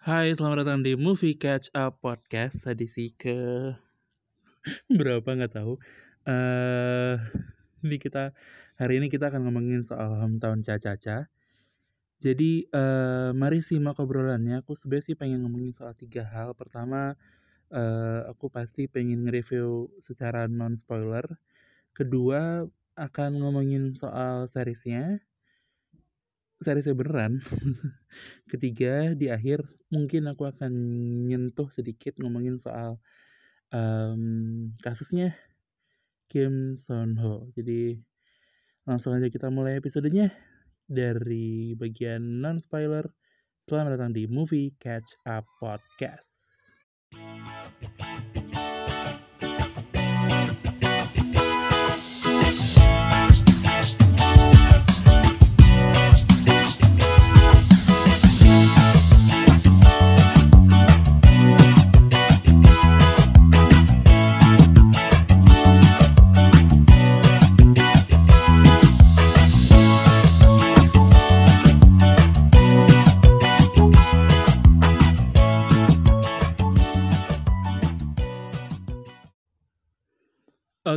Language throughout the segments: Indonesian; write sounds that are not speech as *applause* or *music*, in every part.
Hai, selamat datang di Movie Catch Up Podcast edisi ke *laughs* berapa nggak tahu. Eh, ini kita hari ini kita akan ngomongin soal hometown Caca-Caca. Jadi, eh, mari simak obrolannya. Aku sebenarnya sih pengen ngomongin soal tiga hal. Pertama, eh, aku pasti pengen nge-review secara non spoiler. Kedua, akan ngomongin soal seriesnya seriesnya beneran. *laughs* Ketiga, di akhir mungkin aku akan nyentuh sedikit ngomongin soal um, kasusnya Kim Son Ho. Jadi langsung aja kita mulai episodenya dari bagian non spoiler. Selamat datang di Movie Catch Up Podcast.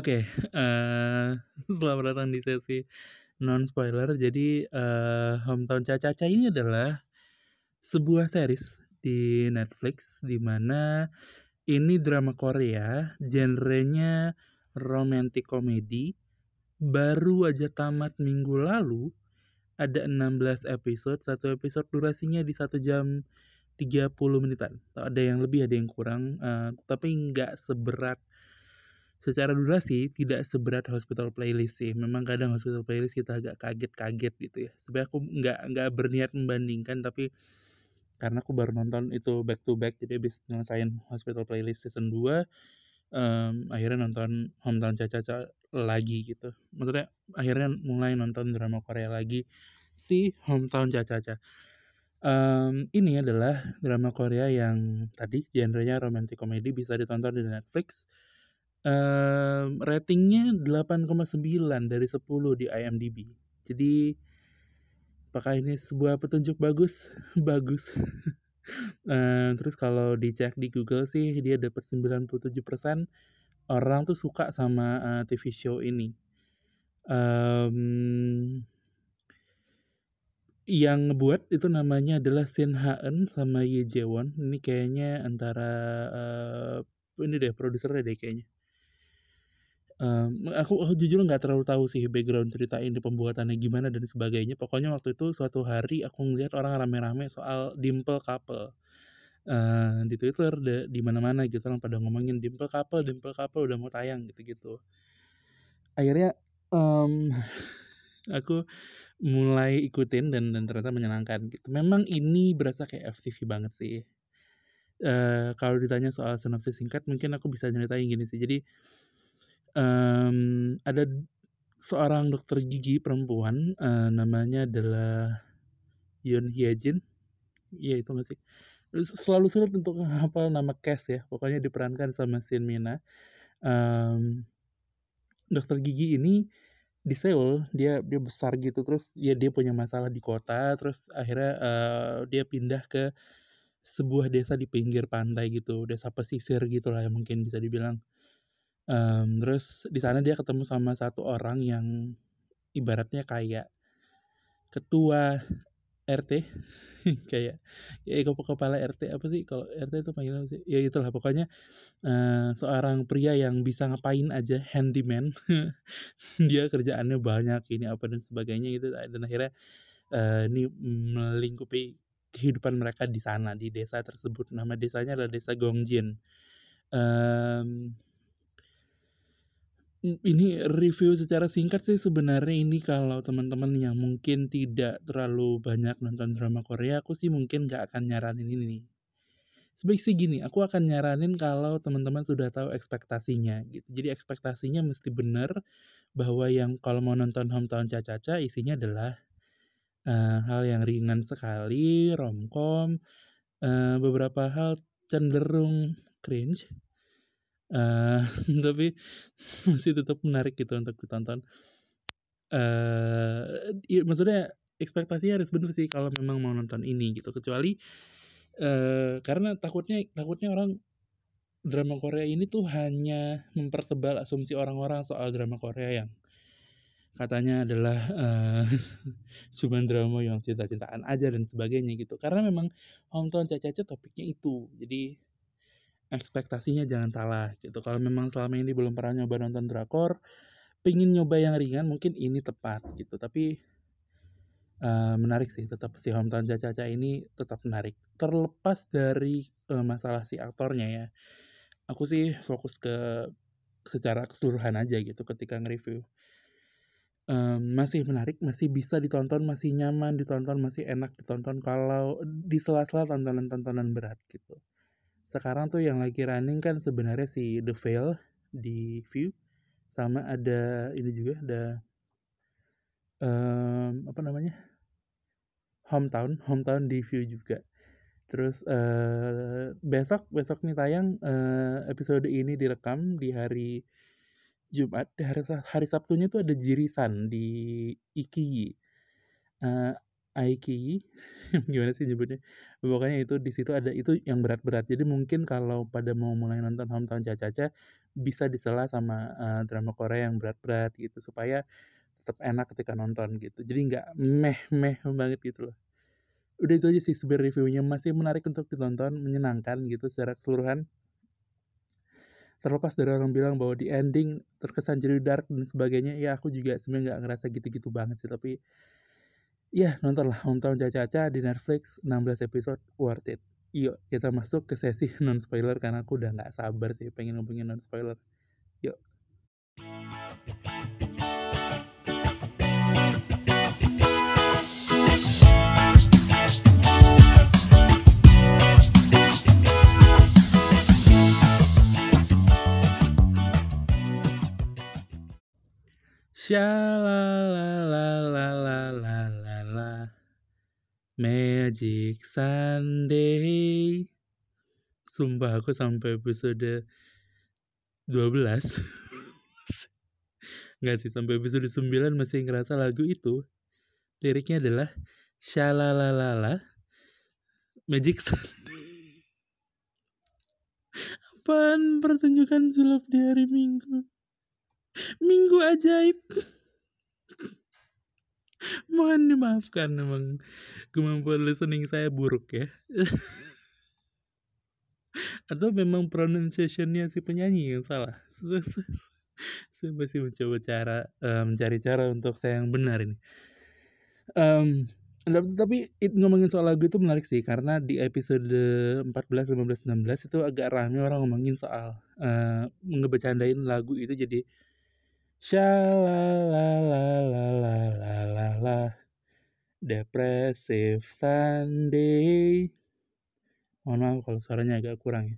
Oke, uh, *laughs* selamat datang di sesi non spoiler. Jadi uh, Hometown Caca-Caca ini adalah sebuah series di Netflix di mana ini drama Korea, genrenya romantic comedy. Baru aja tamat minggu lalu, ada 16 episode, satu episode durasinya di satu jam 30 menitan. Ada yang lebih, ada yang kurang, uh, tapi nggak seberat secara durasi tidak seberat hospital playlist sih. Memang kadang hospital playlist kita agak kaget-kaget gitu ya. Sebenarnya aku nggak nggak berniat membandingkan tapi karena aku baru nonton itu back to back jadi habis nyelesain hospital playlist season 2 um, akhirnya nonton hometown caca-caca lagi gitu. Maksudnya akhirnya mulai nonton drama Korea lagi si hometown caca-caca. Um, ini adalah drama Korea yang tadi genrenya romantic comedy bisa ditonton di Netflix Um, ratingnya 8,9 dari 10 di IMDb. Jadi apakah ini sebuah petunjuk bagus? *laughs* bagus. *laughs* uh, terus kalau dicek di Google sih dia dapat 97% orang tuh suka sama uh, TV show ini. Um, yang ngebuat itu namanya adalah Shin Haen sama Ye Jaewon. Ini kayaknya antara uh, ini deh produsernya deh kayaknya. Um, aku aku jujur nggak terlalu tahu sih background cerita ini, pembuatannya gimana dan sebagainya. Pokoknya waktu itu suatu hari aku ngeliat orang rame-rame soal Dimple Couple. Uh, di Twitter de, di mana-mana gitu orang pada ngomongin Dimple Couple, Dimple Couple udah mau tayang gitu-gitu. Akhirnya um, *laughs* aku mulai ikutin dan dan ternyata menyenangkan gitu. Memang ini berasa kayak FTV banget sih. Uh, kalau ditanya soal sinopsis singkat mungkin aku bisa nyeritain gini sih. Jadi um, ada seorang dokter gigi perempuan uh, namanya adalah Yoon Hye Jin. Iya itu nggak sih? Selalu sulit untuk apa nama cast ya pokoknya diperankan sama Shin Mina um, dokter gigi ini di Seoul dia dia besar gitu terus ya dia punya masalah di kota terus akhirnya uh, dia pindah ke sebuah desa di pinggir pantai gitu desa pesisir gitu lah yang mungkin bisa dibilang Um, terus di sana dia ketemu sama satu orang yang ibaratnya kayak ketua RT *laughs* kayak ya kepala RT apa sih kalau RT itu panggilan sih? Ya itulah. Pokoknya uh, seorang pria yang bisa ngapain aja handyman. *laughs* Dia kerjaannya banyak ini apa dan sebagainya gitu. Dan akhirnya uh, ini melingkupi kehidupan mereka di sana di desa tersebut. Nama desanya adalah desa Gongjin um, ini review secara singkat sih sebenarnya ini kalau teman-teman yang mungkin tidak terlalu banyak nonton drama Korea, aku sih mungkin gak akan nyaranin ini nih. Sebaik sih gini, aku akan nyaranin kalau teman-teman sudah tahu ekspektasinya gitu. Jadi ekspektasinya mesti benar bahwa yang kalau mau nonton Hometown Caca-Caca isinya adalah uh, hal yang ringan sekali, romcom, uh, beberapa hal cenderung cringe uh, *laughs* tapi masih tetap menarik gitu untuk ditonton uh, ya, maksudnya ekspektasi harus bener sih kalau memang mau nonton ini gitu kecuali uh, karena takutnya takutnya orang drama Korea ini tuh hanya mempertebal asumsi orang-orang soal drama Korea yang katanya adalah *laughs* uh, cuman drama yang cinta-cintaan aja dan sebagainya gitu. Karena memang hometown caca-caca topiknya itu. Jadi ekspektasinya jangan salah gitu. Kalau memang selama ini belum pernah nyoba nonton drakor, pingin nyoba yang ringan mungkin ini tepat gitu. Tapi uh, menarik sih tetap si hometown caca-caca ini tetap menarik. Terlepas dari uh, masalah si aktornya ya. Aku sih fokus ke secara keseluruhan aja gitu ketika nge-review um, masih menarik, masih bisa ditonton, masih nyaman ditonton, masih enak ditonton kalau di sela-sela tontonan-tontonan berat gitu. Sekarang tuh yang lagi running kan sebenarnya si The Veil di View sama ada ini juga ada um, apa namanya Hometown, Hometown di View juga. Terus uh, besok besok nih tayang uh, episode ini direkam di hari Jumat hari, hari Sabtunya tuh ada jirisan di Iki uh, Aiki gimana sih nyebutnya pokoknya itu di situ ada itu yang berat-berat. Jadi mungkin kalau pada mau mulai nonton Hometown Caca-Caca bisa disela sama uh, drama Korea yang berat-berat gitu supaya tetap enak ketika nonton gitu. Jadi nggak meh-meh banget gitu loh. Udah itu aja sih sebenarnya reviewnya. Masih menarik untuk ditonton menyenangkan gitu secara keseluruhan. Terlepas dari orang bilang bahwa di ending terkesan jadi dark dan sebagainya ya aku juga sebenarnya nggak ngerasa gitu-gitu banget sih. Tapi Iya, nontonlah nonton Caca-Caca di Netflix 16 episode worth it. Yuk, kita masuk ke sesi *laughs* non spoiler karena aku udah nggak sabar sih pengen ngomongin non spoiler. Yuk. Shalala Magic Sunday. Sumpah aku sampai episode 12 Enggak *laughs* sih, sampai episode 9 masih ngerasa lagu itu. Liriknya adalah Shalalalala Magic Sunday. Apaan pertunjukan sulap di hari Minggu? Minggu ajaib. *laughs* Mohon dimaafkan memang kemampuan listening saya buruk ya. *laughs* Atau memang pronunciationnya si penyanyi yang salah. *laughs* saya masih mencoba cara uh, mencari cara untuk saya yang benar ini. Um, tapi it, ngomongin soal lagu itu menarik sih karena di episode 14, 15, 16 itu agak rame orang ngomongin soal uh, ngebecandain lagu itu jadi Shalalalalala Depressive Sunday Mohon maaf kalau suaranya agak kurang ya.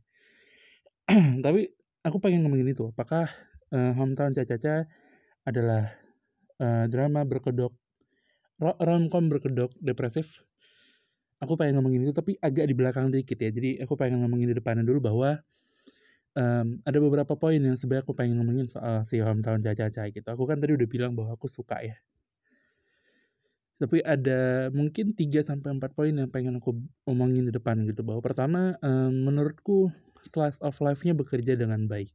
*clears throat* Tapi aku pengen ngomongin itu Apakah uh, Hometown Caca-Caca adalah uh, drama berkedok Romcom berkedok depresif? Aku pengen ngomongin itu tapi agak di belakang dikit ya. Jadi aku pengen ngomongin di depannya dulu bahwa um, ada beberapa poin yang sebenarnya aku pengen ngomongin soal si hometown Caca-Caca gitu. Aku kan tadi udah bilang bahwa aku suka ya. Tapi ada mungkin 3 sampai 4 poin yang pengen aku omongin di depan gitu bahwa pertama um, menurutku slice of life-nya bekerja dengan baik.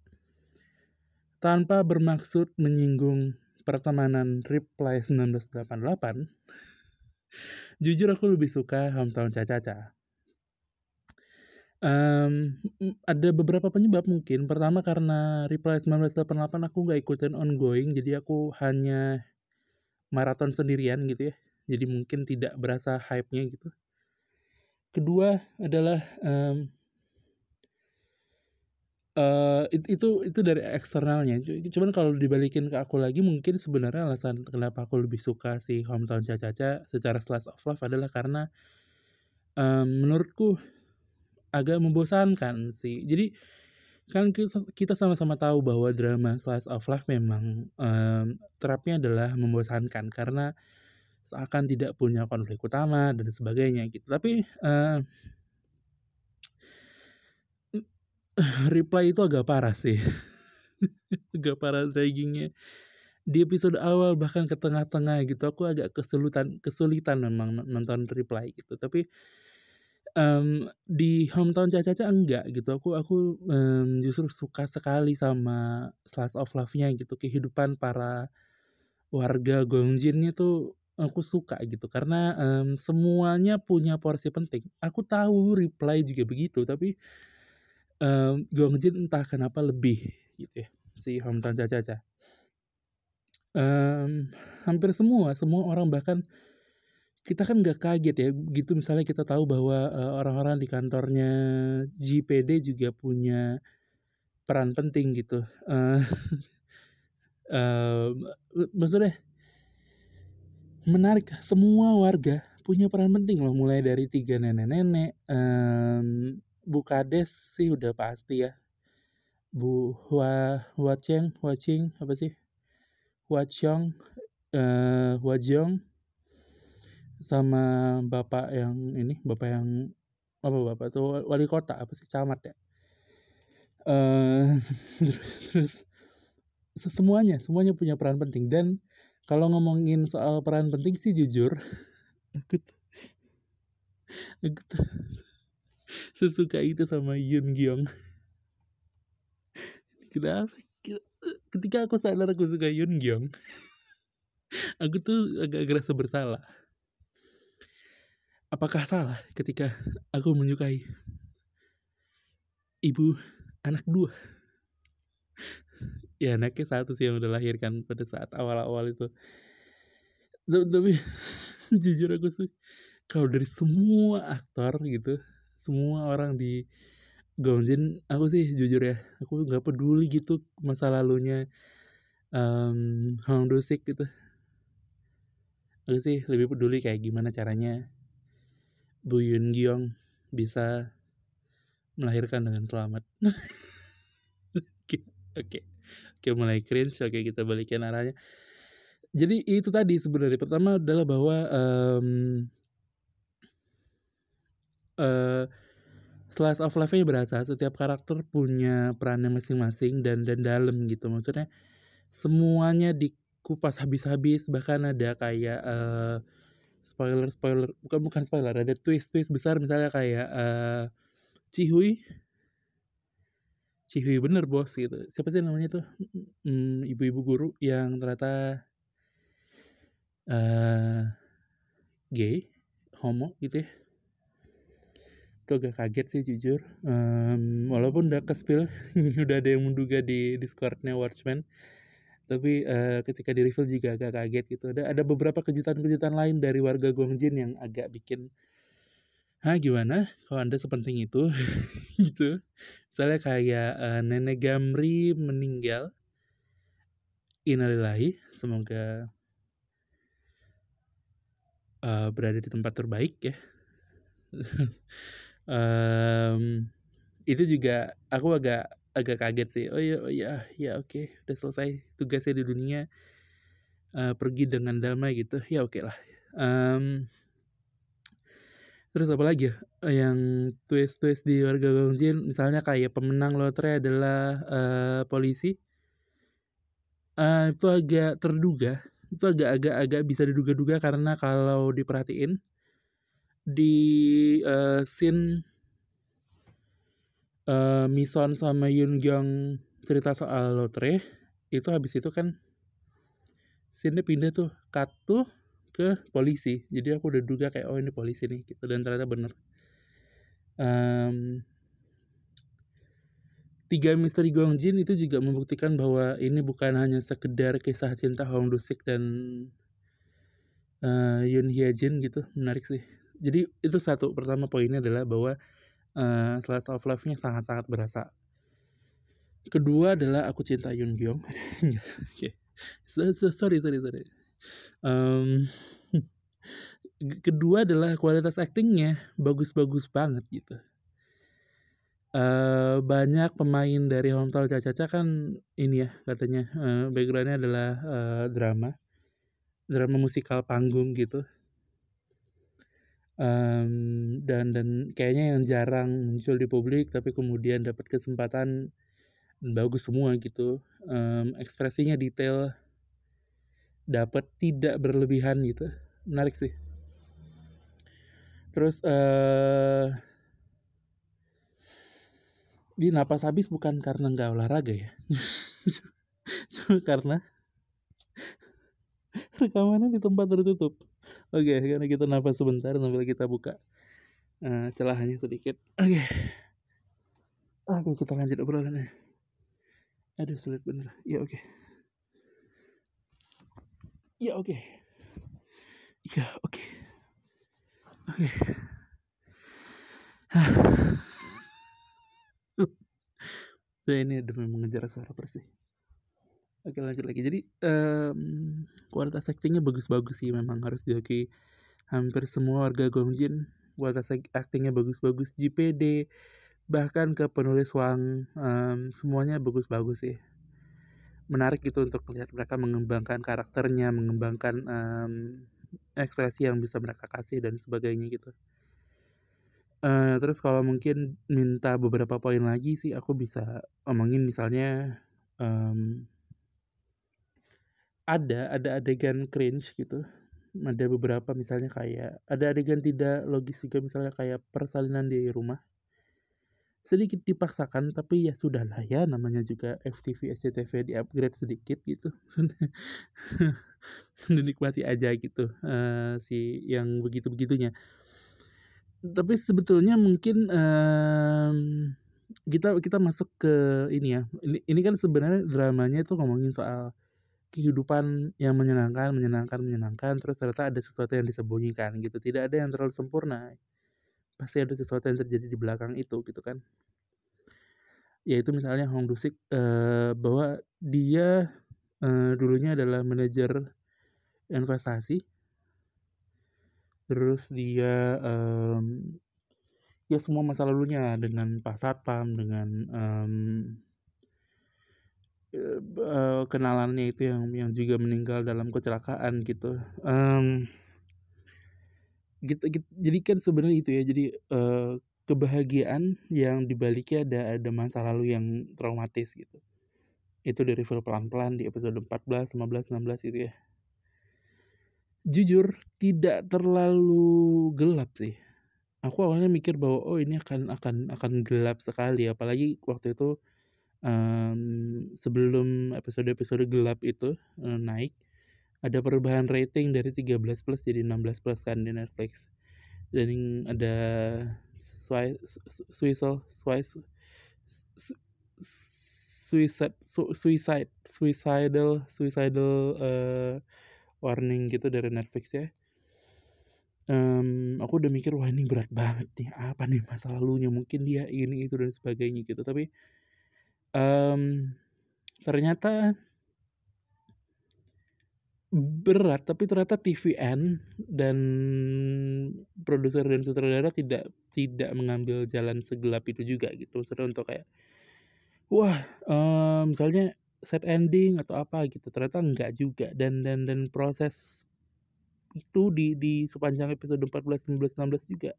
Tanpa bermaksud menyinggung pertemanan Reply 1988, jujur aku lebih suka Hometown Um, ada beberapa penyebab mungkin. Pertama karena Reply 1988 aku nggak ikutin ongoing, jadi aku hanya maraton sendirian gitu ya. Jadi mungkin tidak berasa hype-nya gitu. Kedua adalah um, uh, itu itu dari eksternalnya. Cuman kalau dibalikin ke aku lagi, mungkin sebenarnya alasan kenapa aku lebih suka si Hometown Caca-Caca secara slice of life adalah karena um, menurutku agak membosankan sih. Jadi kan kita sama-sama tahu bahwa drama slice of life memang um, terapnya adalah membosankan karena seakan tidak punya konflik utama dan sebagainya gitu. Tapi uh, *laughs* reply itu agak parah sih. *laughs* agak parah draggingnya di episode awal bahkan ke tengah-tengah gitu aku agak kesulitan kesulitan memang nonton reply gitu tapi um, di hometown Caca enggak gitu. Aku aku um, justru suka sekali sama slice of life-nya gitu. Kehidupan para warga Gongjin tuh aku suka gitu karena um, semuanya punya porsi penting. Aku tahu reply juga begitu, tapi um, Gongjin entah kenapa lebih gitu ya si hometown Caca. Um, hampir semua, semua orang bahkan kita kan nggak kaget ya gitu misalnya kita tahu bahwa uh, orang-orang di kantornya JPD juga punya peran penting gitu. Uh, uh, *laughs* maksudnya menarik semua warga punya peran penting loh mulai dari tiga nenek-nenek um, Bu Kades sih udah pasti ya. Bu Hua Hua Cheng Hua Ching apa sih? Hua Chong uh, sama bapak yang ini bapak yang apa bapak tuh wali kota apa sih camat ya? Uh, *laughs* terus, semuanya semuanya punya peran penting. Dan kalau ngomongin soal peran penting sih jujur *laughs* aku tuh, aku tuh *laughs* sesuka itu sama Yun Gyong kenapa? Ketika aku sadar aku suka Yun Gyong aku tuh agak agak bersalah Apakah salah ketika aku menyukai ibu anak dua? ya anaknya satu sih yang udah lahirkan pada saat awal-awal itu. Tapi *laughs* jujur aku sih kalau dari semua aktor gitu, semua orang di Gonjin, aku sih jujur ya, aku nggak peduli gitu masa lalunya um, Hong Dosik gitu. Aku sih lebih peduli kayak gimana caranya Bu Yun Gyong bisa melahirkan dengan selamat. *laughs* Oke, oke, oke mulai cringe. Oke kita balikin arahnya. Jadi itu tadi sebenarnya pertama adalah bahwa um, uh, slice of life-nya berasa setiap karakter punya perannya masing-masing dan dan dalam gitu maksudnya semuanya dikupas habis-habis bahkan ada kayak uh, spoiler spoiler bukan bukan spoiler ada twist twist besar misalnya kayak uh, Cihui Cihui bener bos gitu. Siapa sih namanya tuh hmm, ibu-ibu guru yang ternyata uh, gay homo gitu ya. Itu agak kaget sih jujur. Um, walaupun udah ke spill *laughs* udah ada yang menduga di discordnya Watchmen tapi uh, ketika di reveal juga agak kaget gitu. Ada ada beberapa kejutan-kejutan lain dari warga Guangjin yang agak bikin Hah gimana? Kalau anda sepenting itu? *laughs* Gitu. Misalnya kayak uh, nenek Gamri meninggal. Innalillahi semoga uh, berada di tempat terbaik ya. *laughs* Um, itu juga aku agak agak kaget sih oh iya oh iya ya oke okay. udah selesai tugasnya di dunia uh, pergi dengan damai gitu. Ya oke okay lah. Um, terus apa lagi ya? Yang twist twist di warga Gongjin misalnya kayak pemenang lotre adalah uh, polisi. Uh, itu agak terduga itu agak-agak agak bisa diduga-duga karena kalau diperhatiin di uh, scene uh, Mison sama Yun Gyong cerita soal lotre itu habis itu kan scene pindah tuh tuh ke polisi. Jadi aku udah duga kayak oh ini polisi nih gitu. Dan ternyata bener. Um, tiga misteri Gongjin itu juga membuktikan bahwa ini bukan hanya sekedar kisah cinta Hong Dusik dan uh, Yun Hyejin gitu. Menarik sih. Jadi itu satu pertama poinnya adalah bahwa uh, slice of life-nya sangat-sangat berasa. Kedua adalah aku cinta Yun Gyong. *laughs* Oke, okay. so, so, sorry sorry sorry. Um, *laughs* kedua adalah kualitas aktingnya bagus-bagus banget gitu. Uh, banyak pemain dari Hometown Caca-Caca kan ini ya katanya uh, backgroundnya adalah uh, drama drama musikal panggung gitu um, dan dan kayaknya yang jarang muncul di publik tapi kemudian dapat kesempatan bagus semua gitu. Um, ekspresinya detail dapat tidak berlebihan gitu. Menarik sih. Terus uh, di napas habis bukan karena nggak olahraga ya? *laughs* Cuma karena rekamannya di tempat tertutup oke karena kita napas sebentar sambil kita buka uh, celahnya sedikit. Oke. Oke kita lanjut obrolannya. Aduh sulit bener. Ya oke. Ya oke. Ya oke. Oke. Nah, *laughs* ini demi mengejar suara bersih. Oke lanjut lagi. Jadi um, kualitas actingnya bagus-bagus sih memang harus diakui. Hampir semua warga Gongjin kualitas actingnya bagus-bagus. JPD bahkan ke penulis Wang um, semuanya bagus-bagus sih. Menarik gitu untuk melihat mereka mengembangkan karakternya, mengembangkan um, ekspresi yang bisa mereka kasih dan sebagainya gitu. Uh, terus kalau mungkin minta beberapa poin lagi sih aku bisa omongin misalnya um, ada ada adegan cringe gitu. Ada beberapa misalnya kayak ada adegan tidak logis juga misalnya kayak persalinan di rumah. Sedikit dipaksakan tapi ya sudah lah ya namanya juga FTV SCTV di upgrade sedikit gitu. *laughs* Dinikmati aja gitu uh, si yang begitu begitunya tapi sebetulnya mungkin um, kita kita masuk ke ini ya. Ini ini kan sebenarnya dramanya itu ngomongin soal kehidupan yang menyenangkan menyenangkan menyenangkan terus ternyata ada sesuatu yang disembunyikan gitu. Tidak ada yang terlalu sempurna. Pasti ada sesuatu yang terjadi di belakang itu gitu kan. Yaitu misalnya Hong Dusik uh, bahwa dia uh, dulunya adalah manajer investasi. Terus dia um, ya semua masa lalunya dengan Pak Satpam dengan kenalannya itu yang yang juga meninggal dalam kecelakaan gitu. Um, gitu, gitu jadi kan sebenarnya itu ya jadi uh, kebahagiaan yang dibaliknya ada ada masa lalu yang traumatis gitu. Itu dari reveal pelan-pelan di episode 14, 15, 16 gitu ya. Jujur tidak terlalu gelap sih. Aku awalnya mikir bahwa oh ini akan akan akan gelap sekali apalagi waktu itu um, sebelum episode-episode gelap itu um, naik ada perubahan rating dari 13 plus jadi 16 plus kan di Netflix. Dan ada suicide suicide suicide suicide suicidal suicidal uh, warning gitu dari Netflix ya. Um, aku udah mikir wah ini berat banget nih. Apa nih masa lalunya? Mungkin dia ini itu dan sebagainya gitu. Tapi um, ternyata berat tapi ternyata TVN dan produser dan sutradara tidak tidak mengambil jalan segelap itu juga gitu. Sudah untuk kayak wah um, misalnya set ending atau apa gitu. Ternyata enggak juga. Dan dan dan proses itu di di sepanjang episode 14 19 16 juga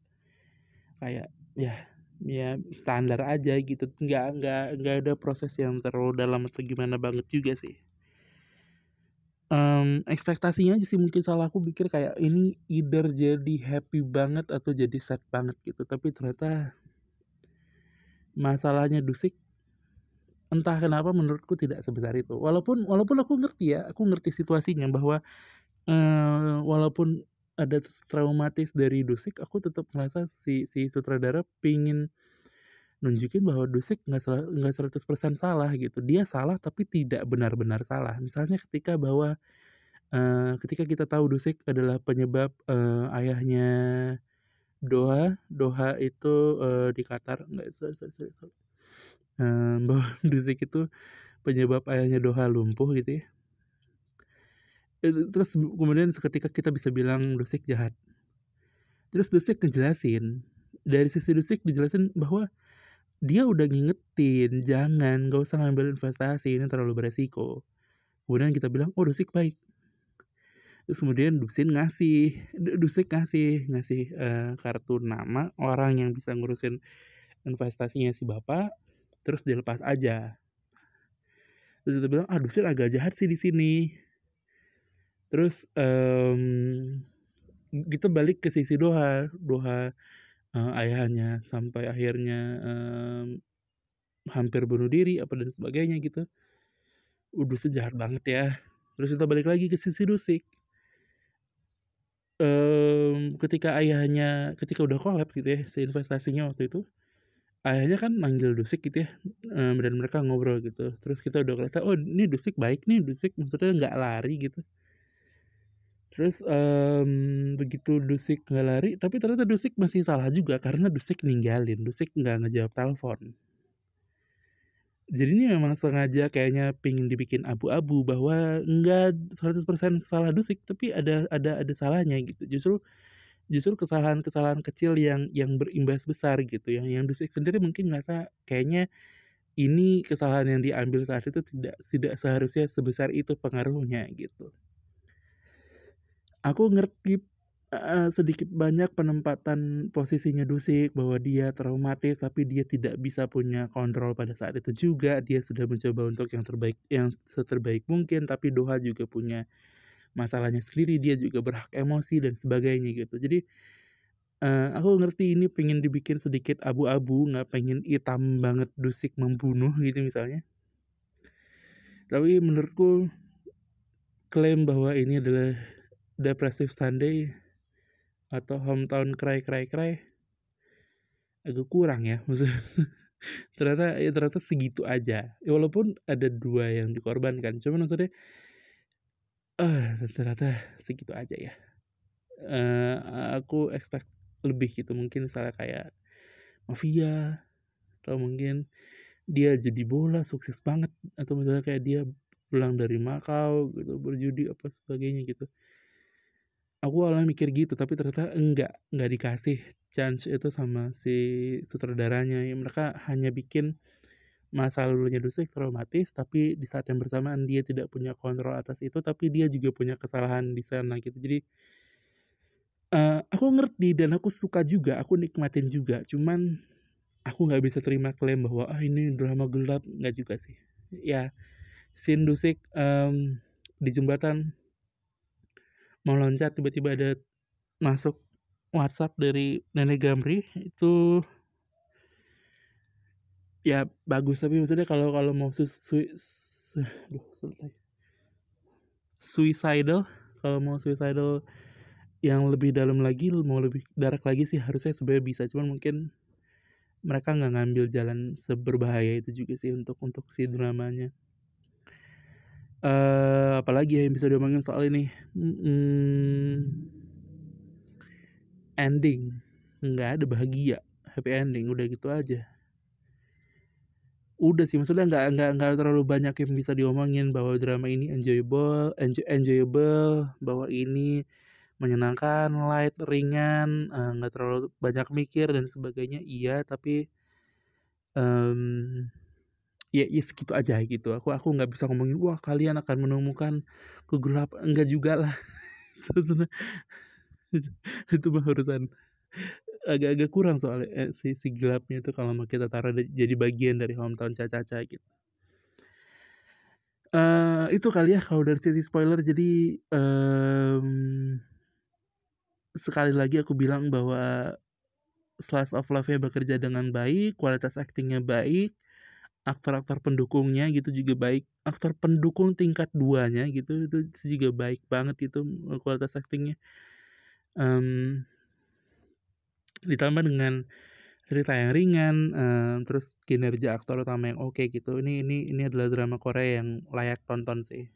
kayak ya ya standar aja gitu. Nggak nggak nggak ada proses yang terlalu dalam atau gimana banget juga sih. Um, ekspektasinya aja sih mungkin salah. Aku pikir kayak ini either jadi happy banget atau jadi sad banget gitu. Tapi ternyata masalahnya Dusik. Entah kenapa menurutku tidak sebesar itu. Walaupun walaupun aku ngerti ya aku ngerti situasinya bahwa uh, walaupun ada traumatis dari Dusik aku tetap merasa si si sutradara pingin nunjukin bahwa Dusik nggak nggak 100% salah gitu. Dia salah tapi tidak benar-benar salah. Misalnya ketika bahwa uh, ketika kita tahu Dusik adalah penyebab uh, ayahnya Doha Doha itu uh, di Qatar nggak sorry, sorry, sorry, sorry. Um, bahwa *laughs* Dusik itu penyebab ayahnya Doha lumpuh gitu ya. Terus kemudian seketika kita bisa bilang Dusik jahat. Terus Dusik ngejelasin, dari sisi Dusik dijelasin bahwa dia udah ngingetin, jangan, gak usah ngambil investasi, ini terlalu beresiko. Kemudian kita bilang, oh Dusik baik. Terus kemudian Dusin ngasih, Dusik ngasih, ngasih uh, kartu nama orang yang bisa ngurusin investasinya si bapak, terus dilepas aja terus kita bilang ah Dusir agak jahat sih di sini terus um, kita balik ke sisi Doha Doha uh, ayahnya sampai akhirnya um, hampir bunuh diri apa dan sebagainya gitu. Udah sejahat banget ya. Terus kita balik lagi ke sisi Dusik. Um, ketika ayahnya ketika udah kolaps gitu ya si investasinya waktu itu ayahnya kan manggil Dusik gitu ya um, dan mereka ngobrol gitu. Terus kita udah ngerasa oh ini Dusik baik nih Dusik maksudnya nggak lari gitu terus um, begitu Dusik nggak lari tapi ternyata Dusik masih salah juga karena Dusik ninggalin Dusik nggak ngejawab telepon. Jadi ini memang sengaja kayaknya pingin dibikin abu-abu bahwa enggak 100% salah Dusik tapi ada ada ada salahnya gitu. Justru justru kesalahan-kesalahan kecil yang yang berimbas besar gitu. Yang yang Dusik sendiri mungkin ngerasa kayaknya ini kesalahan yang diambil saat itu tidak tidak seharusnya sebesar itu pengaruhnya gitu aku ngerti uh, sedikit banyak penempatan posisinya Dusik bahwa dia traumatis tapi dia tidak bisa punya kontrol pada saat itu juga. Dia sudah mencoba untuk yang terbaik yang seterbaik mungkin tapi Doha juga punya masalahnya sendiri. Dia juga berhak emosi dan sebagainya gitu. Jadi uh, aku ngerti ini pengen dibikin sedikit abu-abu nggak pengen hitam banget Dusik membunuh gitu misalnya. Tapi menurutku klaim bahwa ini adalah depressive Sunday atau hometown cry cry cry agak kurang ya. Maksudnya *laughs* ternyata ya ternyata segitu aja. Ya, walaupun ada dua yang dikorbankan cuman maksudnya uh, ternyata segitu aja ya. Uh, aku expect lebih gitu. Mungkin misalnya kayak mafia atau mungkin dia jadi bola sukses banget atau misalnya kayak dia pulang dari Makau gitu berjudi apa sebagainya gitu aku awalnya mikir gitu tapi ternyata enggak enggak dikasih chance itu sama si sutradaranya. Ya mereka hanya bikin masa lalunya Dusik traumatis tapi di saat yang bersamaan dia tidak punya kontrol atas itu tapi dia juga punya kesalahan di sana gitu. Jadi uh, aku ngerti dan aku suka juga aku nikmatin juga. Cuman aku nggak bisa terima klaim bahwa ah ini drama gelap. Nggak juga sih. Ya scene Dusik um, di jembatan mau loncat tiba-tiba ada masuk WhatsApp dari nenek Gamri itu ya bagus. Tapi maksudnya kalau kalau mau su, su, su suicidal kalau mau suicidal yang lebih dalam lagi mau lebih darak lagi sih harusnya sebenarnya bisa. Cuman mungkin mereka nggak ngambil jalan seberbahaya itu juga sih untuk untuk si dramanya uh, apalagi ya yang bisa diomongin soal ini? Hmm, ending. Nggak ada bahagia. Happy ending. Udah gitu aja. Udah sih. Maksudnya nggak nggak nggak terlalu banyak yang bisa diomongin bahwa drama ini enjoyable enjoy, enjoyable bahwa ini menyenangkan light ringan eh, nggak uh, terlalu banyak mikir dan sebagainya. Iya tapi um, ya, ya segitu aja gitu. Aku aku nggak bisa ngomongin wah kalian akan menemukan kegelapan enggak juga lah. *laughs* *laughs* Itu mah urusan agak-agak kurang soalnya eh, si, si gelapnya itu kalau mau kita taruh jadi bagian dari hometown caca-caca gitu. Uh, itu kali ya kalau dari sisi spoiler. Jadi um, sekali lagi aku bilang bahwa Slice of Life-nya bekerja dengan baik, kualitas aktingnya baik, aktor-aktor pendukungnya gitu juga baik aktor pendukung tingkat duanya gitu itu juga baik banget itu kualitas aktingnya. Um, ditambah dengan cerita yang ringan uh, terus kinerja aktor utama yang oke okay gitu ini ini ini adalah drama Korea yang layak tonton sih.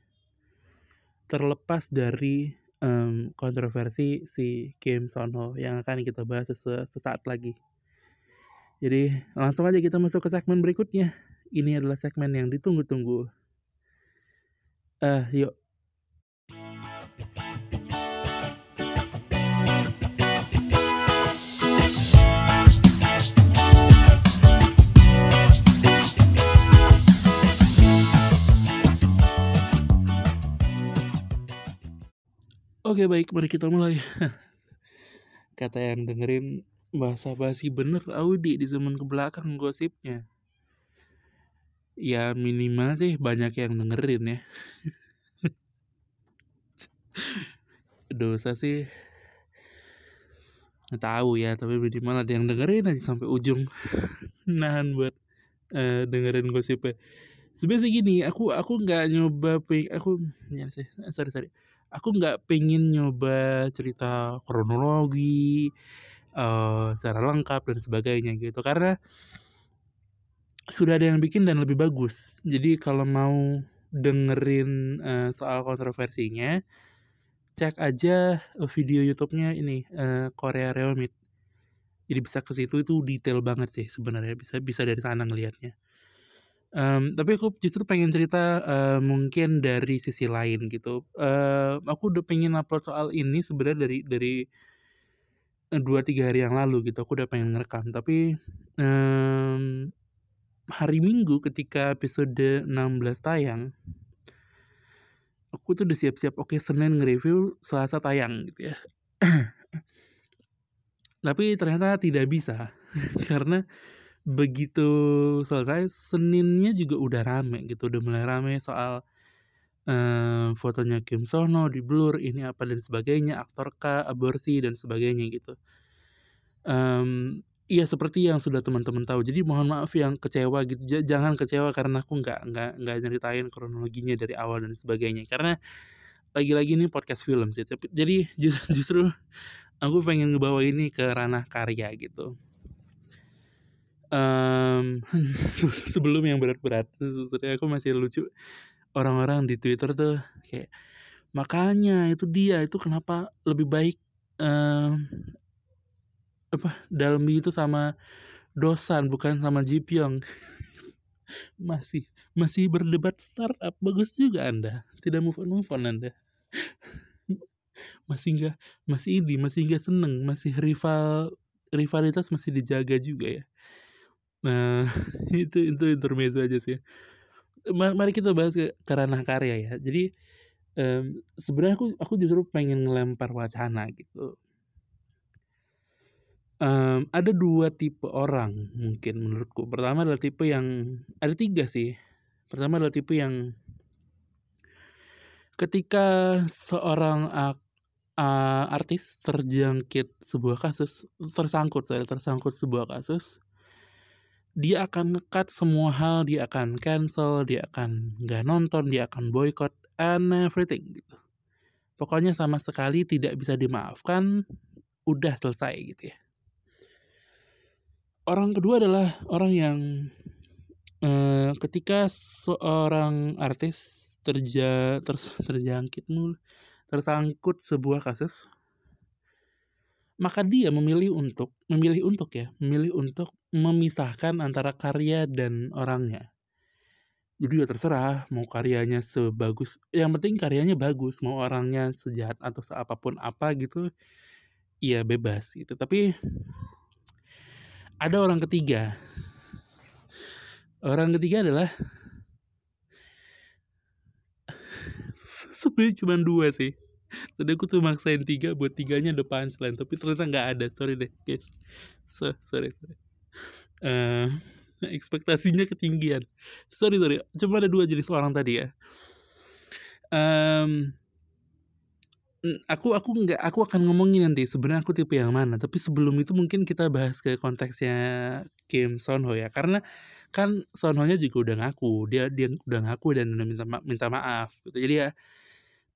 Terlepas dari um, kontroversi si Kim Son Ho yang akan kita bahas sesaat lagi. Jadi langsung aja kita masuk ke segmen berikutnya ini adalah segmen yang ditunggu-tunggu. Eh, uh, yuk. Oke baik, mari kita mulai. *laughs* Kata yang dengerin bahasa basi bener Audi di zaman ke belakang gosipnya ya minimal sih banyak yang dengerin ya dosa sih nggak tahu ya tapi minimal ada yang dengerin aja sampai ujung nahan buat uh, dengerin gosipnya. Sebenarnya gini, aku aku nggak nyoba peng aku ya sih, sorry sorry. Aku nggak pengen nyoba cerita kronologi uh, secara lengkap dan sebagainya gitu karena sudah ada yang bikin dan lebih bagus. Jadi kalau mau dengerin uh, soal kontroversinya, cek aja video YouTube-nya ini uh, Korea Reomit. Jadi bisa ke situ itu detail banget sih sebenarnya bisa bisa dari sana ngelihatnya. Um, tapi aku justru pengen cerita uh, mungkin dari sisi lain gitu. Uh, aku udah pengen upload soal ini sebenarnya dari dari dua tiga hari yang lalu gitu. Aku udah pengen ngerekam tapi um, hari Minggu ketika episode 16 tayang, aku tuh udah siap-siap oke okay, Senin nge-review Selasa tayang gitu ya. *clears throat* tapi ternyata tidak bisa *laughs* karena begitu selesai Seninnya juga udah rame gitu udah mulai rame soal uh, fotonya Kim Sono di blur ini apa dan sebagainya aktor K aborsi dan sebagainya gitu um, Iya seperti yang sudah teman-teman tahu. Jadi mohon maaf yang kecewa gitu. J jangan kecewa karena aku nggak nggak nggak nyeritain kronologinya dari awal dan sebagainya. Karena lagi-lagi ini podcast film sih. Jadi *laughs* justru aku pengen ngebawa ini ke ranah karya gitu um, *laughs* sebelum yang berat-berat aku masih lucu orang-orang di Twitter tuh kayak makanya itu dia itu kenapa lebih baik um, apa Dalmi itu sama Dosan bukan sama Jipyong *laughs* masih masih berdebat startup bagus juga anda tidak move on move on anda *laughs* masih enggak masih ini masih enggak seneng masih rival rivalitas masih dijaga juga ya Nah, *laughs* itu itu intermezzo aja sih. Mari kita bahas ke, ranah karya ya. Jadi um, sebenarnya aku aku justru pengen ngelempar wacana gitu. Um, ada dua tipe orang mungkin menurutku. Pertama adalah tipe yang ada tiga sih. Pertama adalah tipe yang ketika seorang uh, artis terjangkit sebuah kasus, tersangkut, saya tersangkut sebuah kasus, dia akan ngekat semua hal, dia akan cancel, dia akan nggak nonton, dia akan boycott and everything gitu. Pokoknya sama sekali tidak bisa dimaafkan, udah selesai gitu ya. Orang kedua adalah orang yang eh, ketika seorang artis terja ter, terjangkit tersangkut sebuah kasus, maka dia memilih untuk memilih untuk ya memilih untuk memisahkan antara karya dan orangnya. Jadi ya terserah mau karyanya sebagus yang penting karyanya bagus mau orangnya sejahat atau seapapun apa gitu ya bebas gitu. Tapi ada orang ketiga orang ketiga adalah *laughs* sebenarnya cuma dua sih Tadi aku tuh maksain tiga buat tiganya ada punchline tapi ternyata nggak ada. Sorry deh guys. So, sorry sorry. Uh, *laughs* ekspektasinya ketinggian. Sorry sorry. Cuma ada dua jenis orang tadi ya. Um, aku aku nggak aku akan ngomongin nanti sebenarnya aku tipe yang mana tapi sebelum itu mungkin kita bahas ke konteksnya Kim Son Ho ya karena kan Son Ho nya juga udah ngaku dia dia udah ngaku dan udah minta minta maaf gitu jadi ya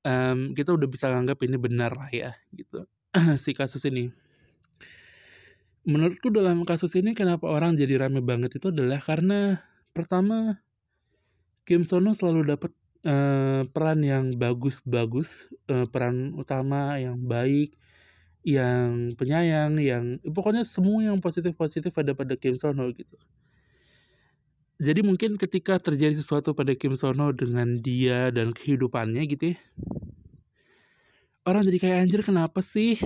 um, kita udah bisa nganggap ini benar lah ya gitu *clears throat* si kasus ini. Menurutku dalam kasus ini kenapa orang jadi rame banget itu adalah karena pertama Kim Sono selalu dapat uh, peran yang bagus-bagus, uh, peran utama yang baik, yang penyayang, yang pokoknya semua yang positif-positif ada pada Kim Sono gitu. Jadi mungkin ketika terjadi sesuatu pada Kim Sono dengan dia dan kehidupannya gitu ya orang jadi kayak anjir kenapa sih? *laughs*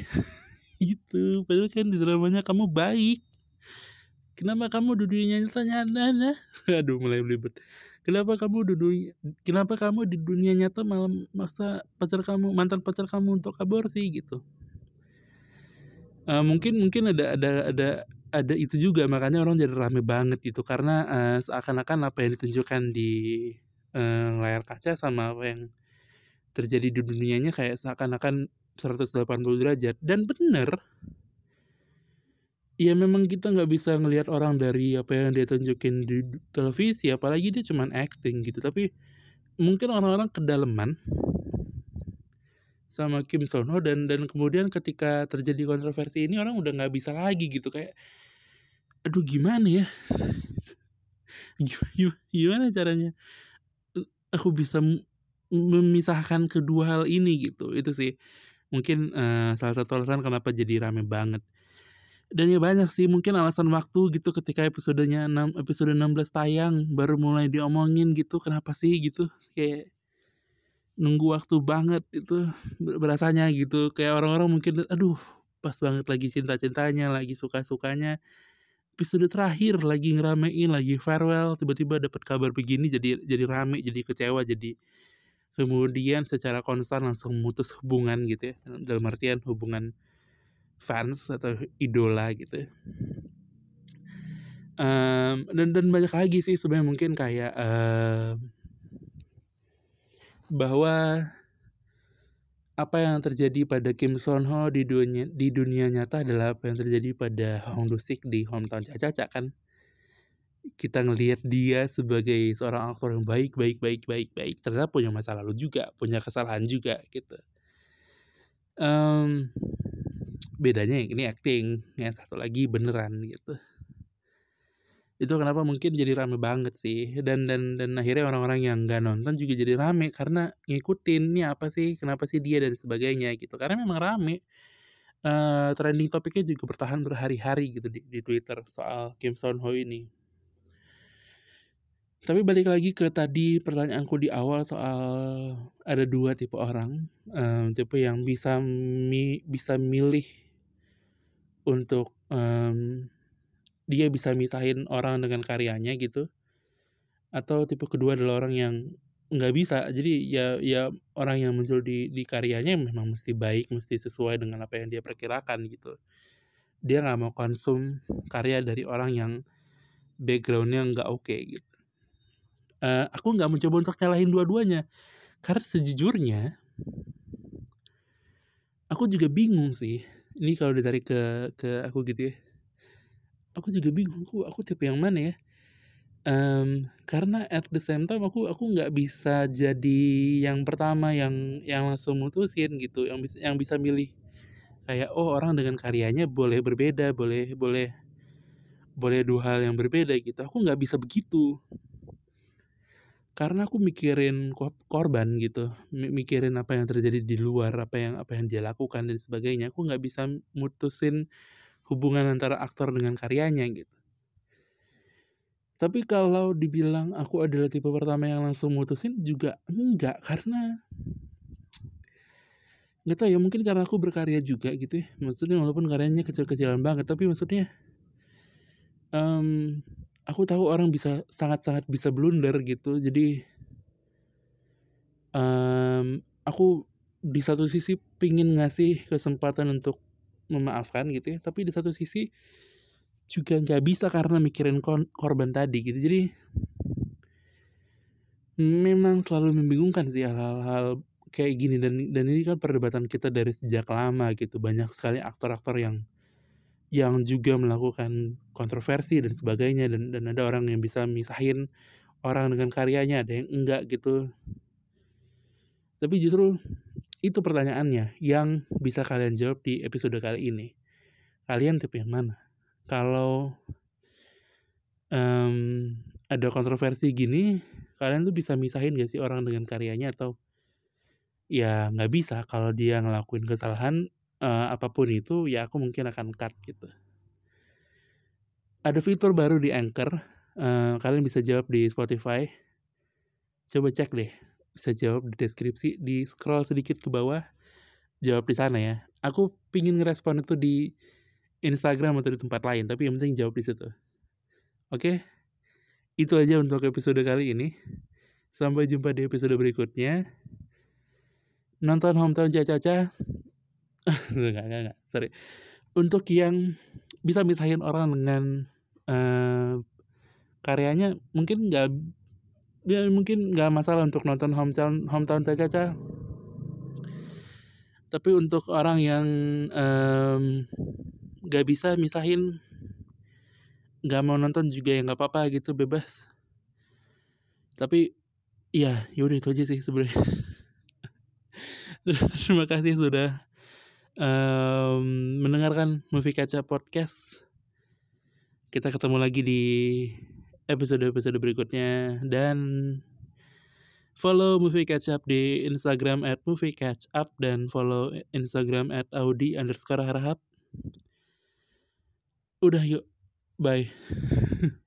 Gitu. Padahal kan di dramanya kamu baik. Kenapa kamu di dunia nyata nyata aduh mulai belibet kenapa kamu di dunia kenapa kamu di dunia nyata malah maksa pacar kamu mantan pacar kamu untuk aborsi gitu? Uh, mungkin mungkin ada ada ada ada itu juga. Makanya orang jadi rame banget gitu. Karena uh, seakan-akan apa yang ditunjukkan di uh, layar kaca sama apa yang terjadi di dunianya kayak seakan-akan 180 derajat. Dan bener ya memang kita nggak bisa ngelihat orang dari apa yang dia tunjukin di televisi apalagi dia cuman acting gitu. Tapi mungkin orang-orang kedalaman sama Kim Son Ho dan dan kemudian ketika terjadi kontroversi ini orang udah nggak bisa lagi gitu. Kayak aduh gimana ya? Gimana caranya? Aku bisa memisahkan kedua hal ini gitu. Itu sih mungkin uh, salah satu alasan kenapa jadi rame banget dan ya banyak sih mungkin alasan waktu gitu ketika episodenya 6 episode 16 tayang baru mulai diomongin gitu kenapa sih gitu kayak nunggu waktu banget itu berasanya gitu. Kayak orang-orang mungkin aduh pas banget lagi cinta-cintanya lagi suka-sukanya. Episode terakhir lagi ngeramein lagi farewell tiba-tiba dapat kabar begini jadi jadi rame jadi kecewa jadi kemudian secara konstan langsung memutus hubungan gitu ya dalam artian hubungan fans atau idola gitu. Um, dan dan banyak lagi sih sebenarnya mungkin kayak um, bahwa apa yang terjadi pada Kim Son Ho di dunia di dunia nyata adalah apa yang terjadi pada Hong Do Sik di hometown Caca kan? Kita ngelihat dia sebagai seorang aktor yang baik baik baik baik baik. Ternyata punya masa lalu juga punya kesalahan juga gitu. Um, bedanya ini acting yang satu lagi beneran gitu. Itu kenapa mungkin jadi rame banget sih dan dan dan akhirnya orang-orang yang nggak nonton juga jadi rame karena ngikutin ini apa sih kenapa sih dia dan sebagainya gitu. Karena memang rame uh, trending topiknya juga bertahan berhari-hari gitu di, di Twitter soal Kim Son Ho ini tapi balik lagi ke tadi pertanyaanku di awal soal ada dua tipe orang, um, tipe yang bisa mi bisa milih untuk um, dia bisa misahin orang dengan karyanya gitu, atau tipe kedua adalah orang yang nggak bisa. Jadi ya ya orang yang muncul di di karyanya memang mesti baik, mesti sesuai dengan apa yang dia perkirakan gitu. Dia nggak mau konsum karya dari orang yang backgroundnya nggak oke okay, gitu uh, aku nggak mencoba untuk nyalahin dua-duanya. Karena sejujurnya aku juga bingung sih. Ini kalau ditarik ke ke aku gitu ya. Aku juga bingung aku aku tipe yang mana ya? Um, karena at the same time aku aku nggak bisa jadi yang pertama yang yang langsung mutusin gitu. Yang bisa yang bisa milih. Kayak oh orang dengan karyanya boleh berbeda boleh boleh boleh dua hal yang berbeda gitu. Aku nggak bisa begitu karena aku mikirin korban gitu mikirin apa yang terjadi di luar apa yang apa yang dia lakukan dan sebagainya aku nggak bisa mutusin hubungan antara aktor dengan karyanya gitu. Tapi kalau dibilang aku adalah tipe pertama yang langsung mutusin juga enggak karena nggak tahu ya mungkin karena aku berkarya juga gitu ya. Maksudnya walaupun karyanya kecil-kecilan banget tapi maksudnya um, aku tahu orang bisa sangat-sangat bisa blunder gitu. Jadi um, aku di satu sisi pingin ngasih kesempatan untuk memaafkan gitu ya tapi di satu sisi juga nggak bisa karena mikirin korban tadi gitu. Jadi memang selalu membingungkan sih hal-hal kayak gini. Dan dan ini kan perdebatan kita dari sejak lama gitu. Banyak sekali aktor-aktor yang yang juga melakukan kontroversi dan sebagainya dan dan ada orang yang bisa misahin orang dengan karyanya ada yang enggak gitu. Tapi justru itu pertanyaannya yang bisa kalian jawab di episode kali ini. Kalian tipe yang mana? Kalau um, ada kontroversi gini kalian tuh bisa misahin gak sih orang dengan karyanya? Atau ya nggak bisa kalau dia ngelakuin kesalahan uh, apa pun itu ya aku mungkin akan cut gitu. Ada fitur baru di Anchor uh, kalian bisa jawab di Spotify. Coba cek deh bisa jawab di deskripsi di scroll sedikit ke bawah jawab di sana ya. Aku pingin ngerespon itu di Instagram atau di tempat lain tapi yang penting jawab di situ. Oke? Itu aja untuk episode kali ini. Sampai jumpa di episode berikutnya. Nonton hometown caca *laughs* enggak, enggak, enggak, sorry. Untuk yang bisa misahin orang dengan uh, karyanya mungkin nggak ya mungkin nggak masalah untuk nonton hometown hometown Caca tapi untuk orang yang um, nggak bisa misahin nggak mau nonton juga ya nggak apa-apa gitu bebas. Tapi ya yaudah itu aja sih sebenarnya. *laughs* Terima kasih sudah um, mendengarkan Movie Kaca Podcast kita ketemu lagi di episode-episode berikutnya dan follow Movie Catch Up di Instagram at Movie Catch Up dan follow Instagram at Audi underscore harahap. Udah yuk, bye. *laughs*